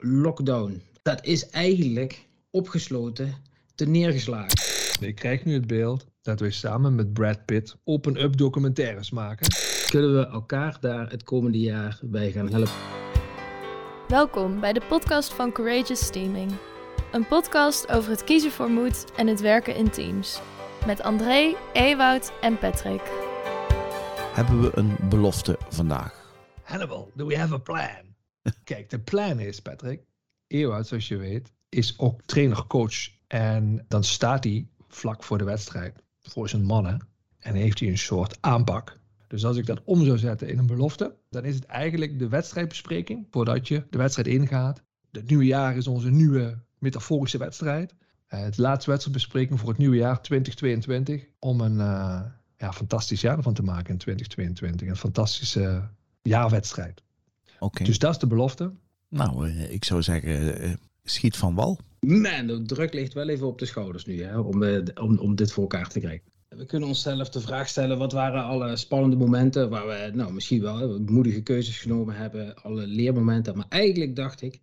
lockdown, dat is eigenlijk opgesloten te neergeslagen. Ik krijg nu het beeld dat we samen met Brad Pitt open-up documentaires maken. Kunnen we elkaar daar het komende jaar bij gaan helpen? Welkom bij de podcast van Courageous Steaming. Een podcast over het kiezen voor moed en het werken in teams. Met André, Ewoud en Patrick. Hebben we een belofte vandaag? Hannibal, do we have a plan? Kijk, de plan is, Patrick, Ewout, zoals je weet, is ook trainer-coach. En dan staat hij vlak voor de wedstrijd voor zijn mannen en heeft hij een soort aanpak. Dus als ik dat om zou zetten in een belofte, dan is het eigenlijk de wedstrijdbespreking voordat je de wedstrijd ingaat. Het nieuwe jaar is onze nieuwe metaforische wedstrijd. Uh, het laatste wedstrijdbespreking voor het nieuwe jaar 2022 om een uh, ja, fantastisch jaar ervan te maken in 2022. Een fantastische jaarwedstrijd. Oké. Dus dat is de belofte. Nou, uh, ik zou zeggen, schiet van wal. Man, de druk ligt wel even op de schouders nu, hè, om, om, om dit voor elkaar te krijgen. We kunnen onszelf de vraag stellen, wat waren alle spannende momenten waar we nou, misschien wel moedige keuzes genomen hebben, alle leermomenten. Maar eigenlijk dacht ik,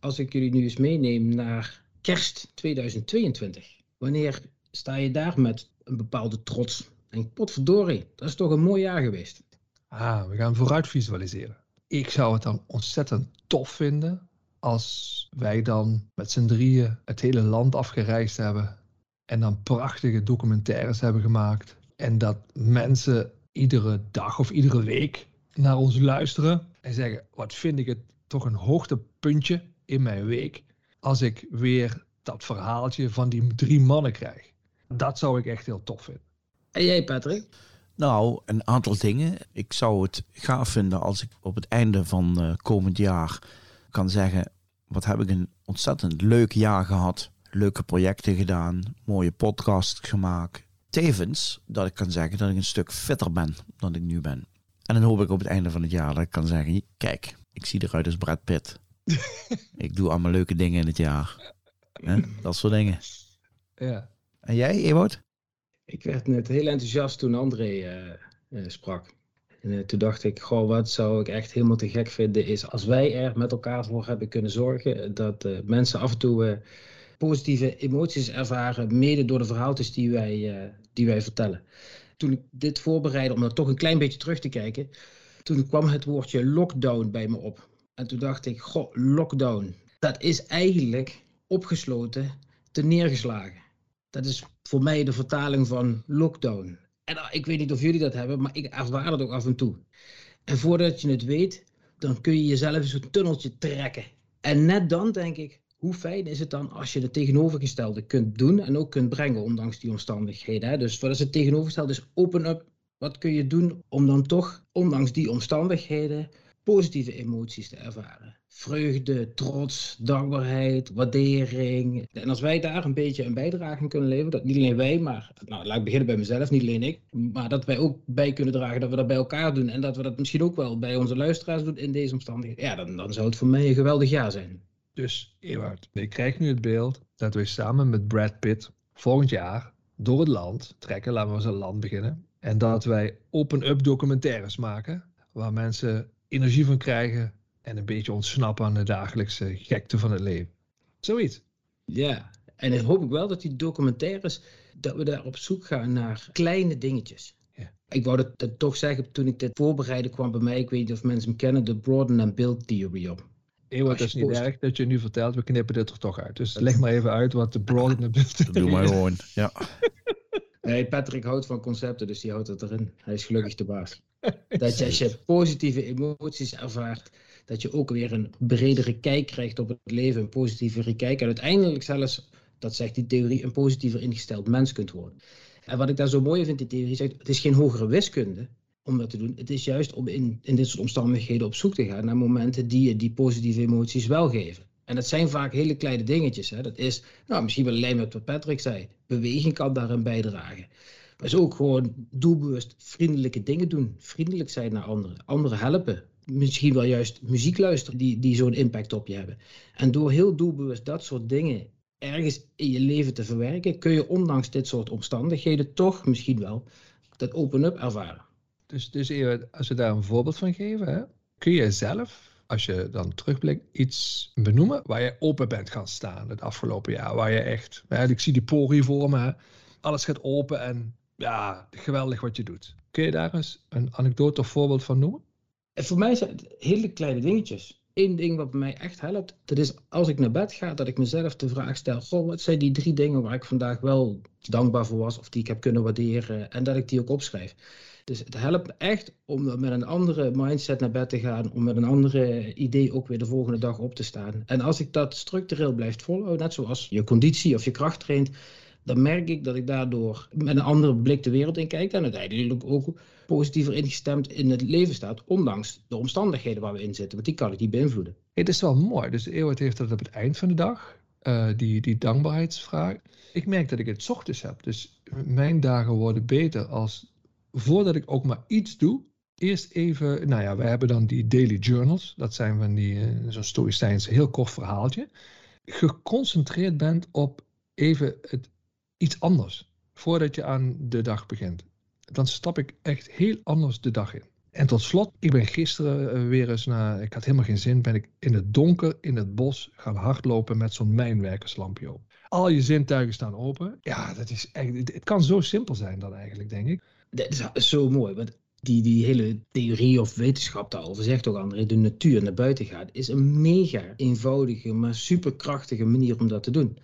als ik jullie nu eens meeneem naar kerst 2022, wanneer sta je daar met een bepaalde trots? En potverdorie, dat is toch een mooi jaar geweest. Ah, we gaan vooruit visualiseren. Ik zou het dan ontzettend tof vinden als wij dan met z'n drieën het hele land afgereisd hebben en dan prachtige documentaires hebben gemaakt. En dat mensen iedere dag of iedere week naar ons luisteren en zeggen: Wat vind ik het toch een hoogtepuntje in mijn week als ik weer dat verhaaltje van die drie mannen krijg. Dat zou ik echt heel tof vinden. En jij, Patrick? Nou, een aantal dingen. Ik zou het gaaf vinden als ik op het einde van uh, komend jaar kan zeggen: Wat heb ik een ontzettend leuk jaar gehad leuke projecten gedaan, mooie podcasts gemaakt. Tevens dat ik kan zeggen dat ik een stuk fitter ben dan ik nu ben. En dan hoop ik op het einde van het jaar dat ik kan zeggen: kijk, ik zie eruit als Brad Pitt. ik doe allemaal leuke dingen in het jaar. He? Dat soort dingen. Ja. En jij, Ewout? Ik werd net heel enthousiast toen André uh, uh, sprak. En uh, toen dacht ik, goh, wat zou ik echt helemaal te gek vinden is als wij er met elkaar voor hebben kunnen zorgen dat mensen af en toe positieve emoties ervaren, mede door de verhaaltjes die wij, die wij vertellen. Toen ik dit voorbereidde, om dan toch een klein beetje terug te kijken, toen kwam het woordje lockdown bij me op. En toen dacht ik, goh, lockdown, dat is eigenlijk opgesloten te neergeslagen. Dat is voor mij de vertaling van lockdown. En uh, ik weet niet of jullie dat hebben, maar ik ervaar dat ook af en toe. En voordat je het weet, dan kun je jezelf zo'n tunneltje trekken. En net dan denk ik, hoe fijn is het dan als je het tegenovergestelde kunt doen en ook kunt brengen, ondanks die omstandigheden. Dus wat is het tegenovergestelde? Is open up. Wat kun je doen om dan toch, ondanks die omstandigheden, positieve emoties te ervaren? Vreugde, trots, dankbaarheid, waardering. En als wij daar een beetje een bijdrage in kunnen leveren, dat niet alleen wij, maar nou, laat ik beginnen bij mezelf, niet alleen ik, maar dat wij ook bij kunnen dragen dat we dat bij elkaar doen en dat we dat misschien ook wel bij onze luisteraars doen in deze omstandigheden, ja, dan, dan zou het voor mij een geweldig jaar zijn. Dus Ewout, ik krijg nu het beeld dat we samen met Brad Pitt volgend jaar door het land trekken, laten we eens een land beginnen. En dat wij open-up documentaires maken, waar mensen energie van krijgen en een beetje ontsnappen aan de dagelijkse gekte van het leven. Zoiets. Ja, en dan hoop ik wel dat die documentaires, dat we daar op zoek gaan naar kleine dingetjes. Ja. Ik wou dat, dat, toch zeggen, toen ik dit voorbereidde kwam bij mij, ik weet niet of mensen hem kennen, de Broaden and Build Theory op. Ewout, dat is niet erg dat je nu vertelt, we knippen dit er toch uit. Dus leg maar even uit wat de broad en de Doe maar gewoon, ja. Nee, Patrick houdt van concepten, dus die houdt het erin. Hij is gelukkig de baas. Dat als je positieve emoties ervaart, dat je ook weer een bredere kijk krijgt op het leven, een positievere kijk. En uiteindelijk zelfs, dat zegt die theorie, een positiever ingesteld mens kunt worden. En wat ik daar zo mooi vind, die theorie zegt, het is geen hogere wiskunde, om dat te doen. Het is juist om in, in dit soort omstandigheden op zoek te gaan naar momenten die je die positieve emoties wel geven. En dat zijn vaak hele kleine dingetjes. Hè. Dat is nou, misschien wel alleen met wat Patrick zei. Beweging kan daarin bijdragen. Is ook gewoon doelbewust vriendelijke dingen doen. Vriendelijk zijn naar anderen. Anderen helpen. Misschien wel juist muziek luisteren die, die zo'n impact op je hebben. En door heel doelbewust dat soort dingen ergens in je leven te verwerken, kun je ondanks dit soort omstandigheden toch misschien wel dat open-up ervaren. Dus, dus als we daar een voorbeeld van geven, hè, kun je zelf als je dan terugblikt, iets benoemen waar je open bent gaan staan het afgelopen jaar? Waar je echt, ja, ik zie die pori voor me, alles gaat open en ja, geweldig wat je doet. Kun je daar eens een anekdote of voorbeeld van noemen? En voor mij zijn het hele kleine dingetjes. Eén ding wat mij echt helpt, dat is als ik naar bed ga, dat ik mezelf de vraag stel: Goh, wat zijn die drie dingen waar ik vandaag wel dankbaar voor was, of die ik heb kunnen waarderen, en dat ik die ook opschrijf. Dus het helpt echt om met een andere mindset naar bed te gaan, om met een andere idee ook weer de volgende dag op te staan. En als ik dat structureel blijf volgen, net zoals je conditie of je kracht traint, dan merk ik dat ik daardoor met een andere blik de wereld in kijk en uiteindelijk ook positiever ingestemd in het leven staat, ondanks de omstandigheden waar we in zitten, want die kan ik niet beïnvloeden. Het is wel mooi, dus Eeuwert heeft dat op het eind van de dag, uh, die, die dankbaarheidsvraag. Ik merk dat ik het ochtends heb, dus mijn dagen worden beter als voordat ik ook maar iets doe, eerst even, nou ja, wij hebben dan die daily journals. Dat zijn van die, uh, zo'n stoïcijns heel kort verhaaltje. Geconcentreerd bent op even het, iets anders. Voordat je aan de dag begint. Dan stap ik echt heel anders de dag in. En tot slot, ik ben gisteren uh, weer eens naar, ik had helemaal geen zin, ben ik in het donker in het bos gaan hardlopen met zo'n mijnwerkerslampje op. Al je zintuigen staan open. Ja, dat is echt, het kan zo simpel zijn dan eigenlijk, denk ik. Dat is zo mooi, want die, die hele theorie of wetenschap daarover zegt ook André, de natuur naar buiten gaat, is een mega eenvoudige, maar superkrachtige manier om dat te doen.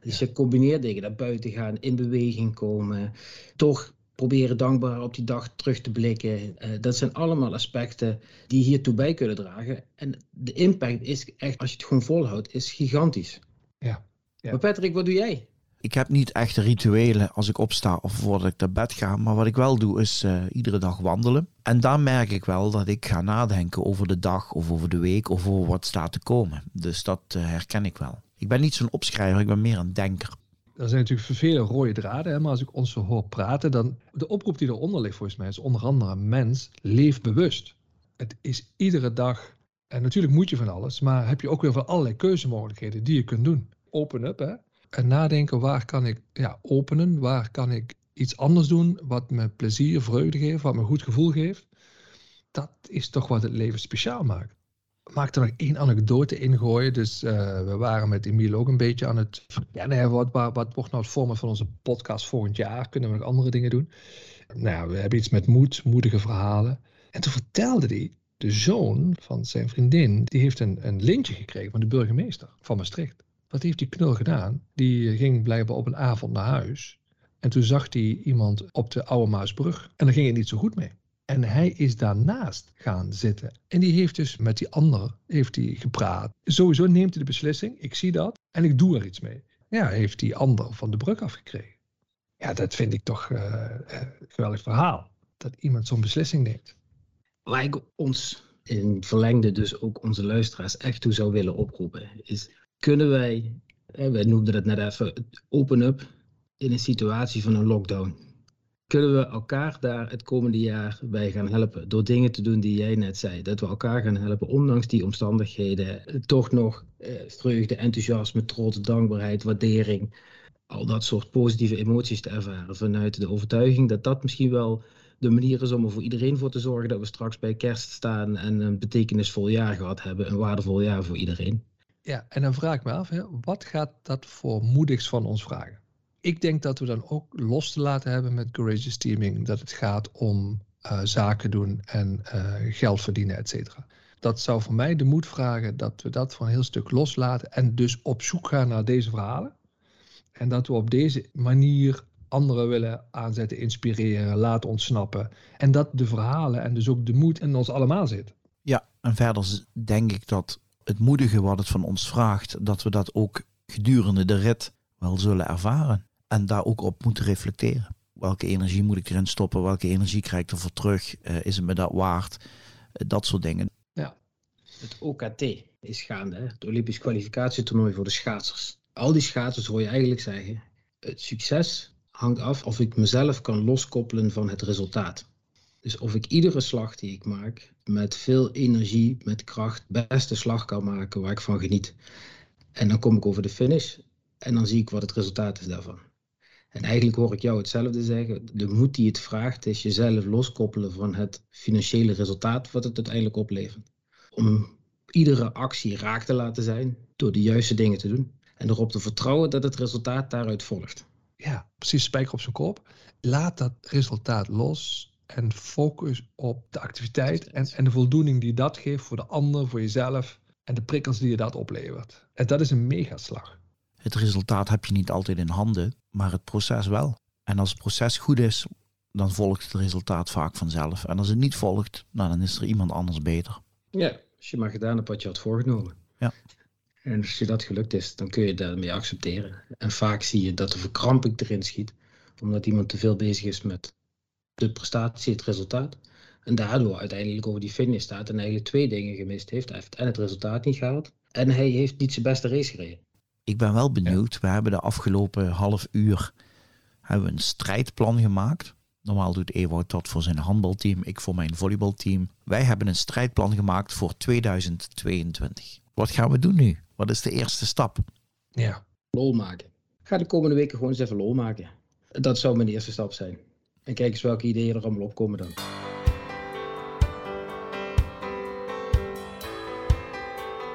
Dus je combineert dingen, naar buiten gaan, in beweging komen, toch proberen dankbaar op die dag terug te blikken. Uh, dat zijn allemaal aspecten die hiertoe bij kunnen dragen. En de impact is echt, als je het gewoon volhoudt, is gigantisch. Ja. ja. Maar Patrick, wat doe jij? Ik heb niet echt rituelen als ik opsta of voordat ik naar bed ga. Maar wat ik wel doe is uh, iedere dag wandelen. En dan merk ik wel dat ik ga nadenken over de dag of over de week of over wat staat te komen. Dus dat uh, herken ik wel. Ik ben niet zo'n opschrijver, ik ben meer een denker. Er zijn natuurlijk vele rode draden, hè, maar als ik ons zo hoor praten, dan de oproep die eronder ligt volgens mij is onder andere mens, leef bewust. Het is iedere dag, en natuurlijk moet je van alles, maar heb je ook weer van allerlei keuzemogelijkheden die je kunt doen. Open up, hè. En nadenken, waar kan ik ja, openen, waar kan ik iets anders doen wat me plezier, vreugde geeft, wat me goed gevoel geeft. Dat is toch wat het leven speciaal maakt maak er nog één anekdote in gooien. Dus uh, we waren met Emiel ook een beetje aan het verkennen. Wat, wat, wat wordt nou het format van onze podcast volgend jaar? Kunnen we nog andere dingen doen? Nou ja, we hebben iets met moed, moedige verhalen. En toen vertelde hij, de zoon van zijn vriendin, die heeft een, een lintje gekregen van de burgemeester van Maastricht. Wat heeft die knul gedaan? Die ging blijkbaar op een avond naar huis. En toen zag hij iemand op de Oude Maasbrug. En daar ging het niet zo goed mee. En hij is daarnaast gaan zitten. En die heeft dus met die ander heeft hij gepraat. Sowieso neemt hij de beslissing, ik zie dat en ik doe er iets mee. Ja, heeft die ander van de brug afgekregen. Ja, dat vind ik toch een geweldig verhaal. Dat iemand zo'n beslissing neemt. Waar ik ons in verlengde dus ook onze luisteraars echt toe zou willen oproepen, is kunnen wij, wij noemden het net even, open up in een situatie van een lockdown kunnen we elkaar daar het komende jaar bij gaan helpen. Door dingen te doen die jij net zei. Dat we elkaar gaan helpen, ondanks die omstandigheden. Toch nog eh, vreugde, enthousiasme, trots, dankbaarheid, waardering. Al dat soort positieve emoties te ervaren. Vanuit de overtuiging dat dat misschien wel de manier is om er voor iedereen voor te zorgen. Dat we straks bij kerst staan en een betekenisvol jaar gehad hebben. Een waardevol jaar voor iedereen. Ja, en dan vraag ik me af, hè, wat gaat dat voor moedigs van ons vragen? Ik denk dat we dan ook los te laten hebben met courageous teaming dat het gaat om uh, zaken doen en uh, geld verdienen, et cetera. Dat zou voor mij de moed vragen dat we dat van een heel stuk loslaten en dus op zoek gaan naar deze verhalen. En dat we op deze manier anderen willen aanzetten, inspireren, laten ontsnappen. En dat de verhalen en dus ook de moed in ons allemaal zit. Ja, en verder denk ik dat het moedige wat het van ons vraagt, dat we dat ook gedurende de rit wel zullen ervaren. En daar ook op moeten reflecteren. Welke energie moet ik erin stoppen? Welke energie krijg ik ervoor terug? Uh, is het me dat waard? Uh, dat soort dingen. Ja. Het OKT is gaande, hè? het Olympisch kwalificatietoernooi voor de schaatsers. Al die schaatsers hoor je eigenlijk zeggen: het succes hangt af of ik mezelf kan loskoppelen van het resultaat. Dus of ik iedere slag die ik maak met veel energie, met kracht, beste slag kan maken waar ik van geniet. En dan kom ik over de finish en dan zie ik wat het resultaat is daarvan. En eigenlijk hoor ik jou hetzelfde zeggen. De moed die het vraagt is jezelf loskoppelen van het financiële resultaat wat het uiteindelijk oplevert. Om iedere actie raak te laten zijn door de juiste dingen te doen. En erop te vertrouwen dat het resultaat daaruit volgt. Ja, precies spijker op zijn kop. Laat dat resultaat los en focus op de activiteit en, en de voldoening die dat geeft voor de ander, voor jezelf en de prikkels die je dat oplevert. En dat is een megaslag. Het resultaat heb je niet altijd in handen, maar het proces wel. En als het proces goed is, dan volgt het resultaat vaak vanzelf. En als het niet volgt, nou, dan is er iemand anders beter. Ja, als je maar gedaan hebt wat je had voorgenomen. Ja. En als je dat gelukt is, dan kun je daarmee accepteren. En vaak zie je dat de verkramping erin schiet, omdat iemand te veel bezig is met de prestatie, het resultaat. En daardoor uiteindelijk over die finish staat en eigenlijk twee dingen gemist heeft. Hij heeft en het resultaat niet gehaald en hij heeft niet zijn beste race gereden. Ik ben wel benieuwd. We hebben de afgelopen half uur hebben we een strijdplan gemaakt. Normaal doet Ewout dat voor zijn handbalteam, ik voor mijn volleybalteam. Wij hebben een strijdplan gemaakt voor 2022. Wat gaan we doen nu? Wat is de eerste stap? Ja. Lol maken. Ga de komende weken gewoon eens even lol maken. Dat zou mijn eerste stap zijn. En kijk eens welke ideeën er allemaal opkomen dan.